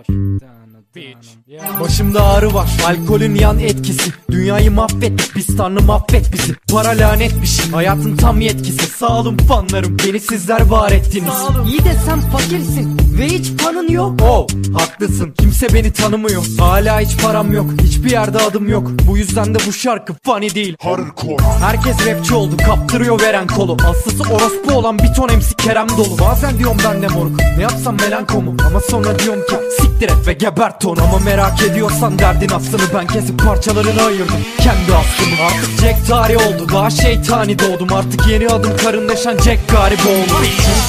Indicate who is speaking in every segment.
Speaker 1: Gosh, damn. Yanları var Alkolün yan etkisi. Dünyayı mahvettik biz tanrı mahvet bizi. Para lanet bir şey Hayatın tam yetkisi. Sağ olun fanlarım Beni sizler var ettiniz.
Speaker 2: İyi de sen fakirsin ve hiç fanın yok.
Speaker 1: Oh haklısın. Kimse beni tanımıyor. Hala hiç param yok. Hiçbir yerde adım yok. Bu yüzden de bu şarkı funny değil.
Speaker 3: Hardcore.
Speaker 1: Herkes rapçi oldu kaptırıyor veren kolu. Aslısı orospu olan bir ton MC Kerem dolu. Bazen diyorum ben de moruk. Ne yapsam melankomu? Ama sonra diyorum ki siktir et ve gebert onu Ama merak ediyorsan derdin aslını ben kesip parçalarını ayırdım. Kendi aslımı artık Jack tarih oldu. Daha şeytani doğdum. Artık yeni adım karındaşan Jack garibi oldu.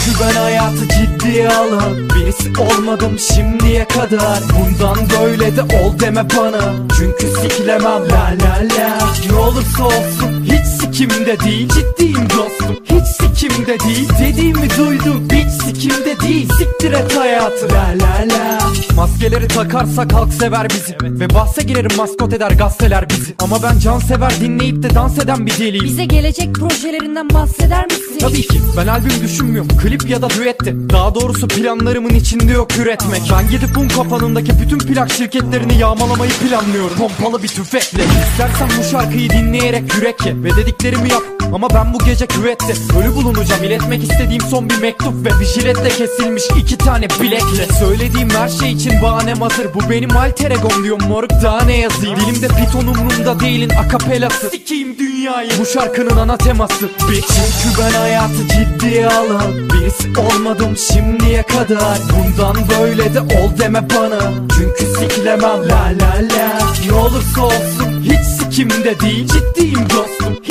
Speaker 1: Çünkü ben hayatı ciddiye alan Birisi olmadım şimdiye kadar. Bundan böyle de ol deme bana. Çünkü sikilemem la la la. Ne olursa olsun hiç sikimde değil. Ciddiyim dostum. Hiç sikimde değil. Dediğimi duydum hiç sikimde değil. Siktir et hayatı la la la. Maskeleri takarsak halk sever bizi. Ve bahse girerim maskot eder gazeteler bizi. Ama ben can sever dinleyip de dans eden bir deliyim.
Speaker 2: Bize gelecek projelerinden bahseder misin?
Speaker 1: Tabii ki. Ben albüm düşünmüyorum klip ya da düette Daha doğrusu planlarımın içinde yok üretmek. Ben gidip un kapanındaki bütün plak şirketlerini yağmalamayı planlıyorum. Pompalı bir tüfekle. İstersen bu şarkıyı dinleyerek yürek ye. Ve dediklerimi yap ama ben bu gece küvette Ölü bulunacağım. İletmek istediğim son bir mektup Ve bir jiletle kesilmiş iki tane bilekle. Söylediğim her şey için bahanem hazır. Bu benim alter egom diyorum moruk. Daha ne yazayım? Dilimde piton umrumda değilin akapelası. Sikiyim dünyayı. Bu şarkının ana teması. Bitch. Çünkü ben hayatı ciddiye alan Birisi olmadım şimdiye kadar. Bundan böyle de ol deme bana. Çünkü sikilemem la la la. Ne olursa olsun hiç sikimde değil. Ciddiyim dostum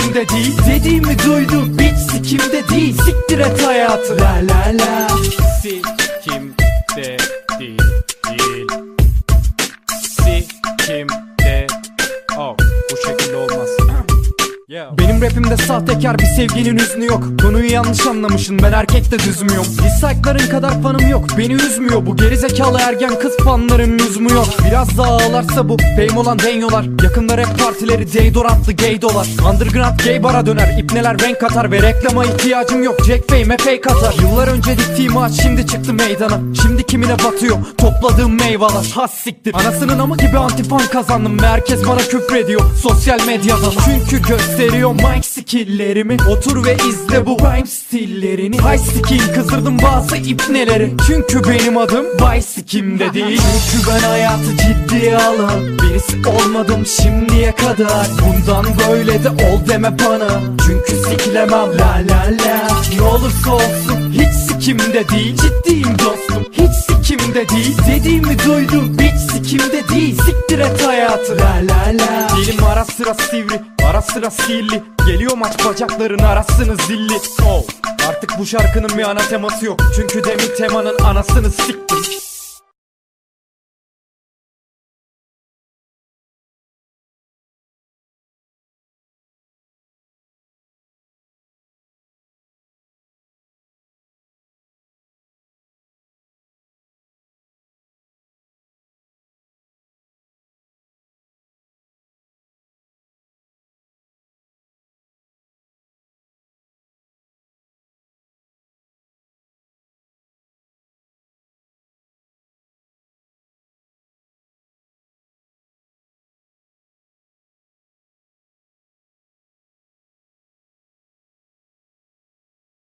Speaker 1: sikimde değil? Dediğimi duydum. Hiç sikimde değil? Siktir et hayatı. La la la. Sikimde değil. Sikimde benim rapimde sahtekar bir sevginin hüznü yok. Konuyu yanlış anlamışsın ben erkek de düzmüyorum Dislike'ların kadar fanım yok beni üzmüyor. Bu gerizekalı ergen kız fanların lüzumu yok. Biraz daha ağlarsa bu fame olan denyolar Yakında rap partileri deodorantlı gay dolar. Underground gay bara döner ipneler renk katar Ve reklama ihtiyacım yok. Jack Fame fake atar Yıllar önce diktiğim ağaç şimdi çıktı meydana. Şimdi kimine batıyor topladığım meyveler. Has siktir. Anasının ama gibi antifan kazandım Ve herkes bana küfür ediyor sosyal medyada. Çünkü gösteriyor mic skilllerimi Otur ve izle bu rhyme stillerini. High skin kızdırdım bazı ipneleri. Çünkü benim adım Sikim'de değil Çünkü ben hayatı ciddiye alan Birisi olmadım şimdiye kadar. Bundan böyle de ol deme bana. Çünkü sikilemem la la la. Ne olursa olsun hiç sikimde değil. Ciddiyim dostum. Hiç sikimde değil. Dediğimi duydum. Hiç sikimde değil Siktir et hayatı. La la la. Dilim ara sıra sivri ara sıra sihirli. Geliyor maç bacakların arasını zilli. Oh Artık bu şarkının bir ana teması yok. Çünkü demin temanın anasını siktim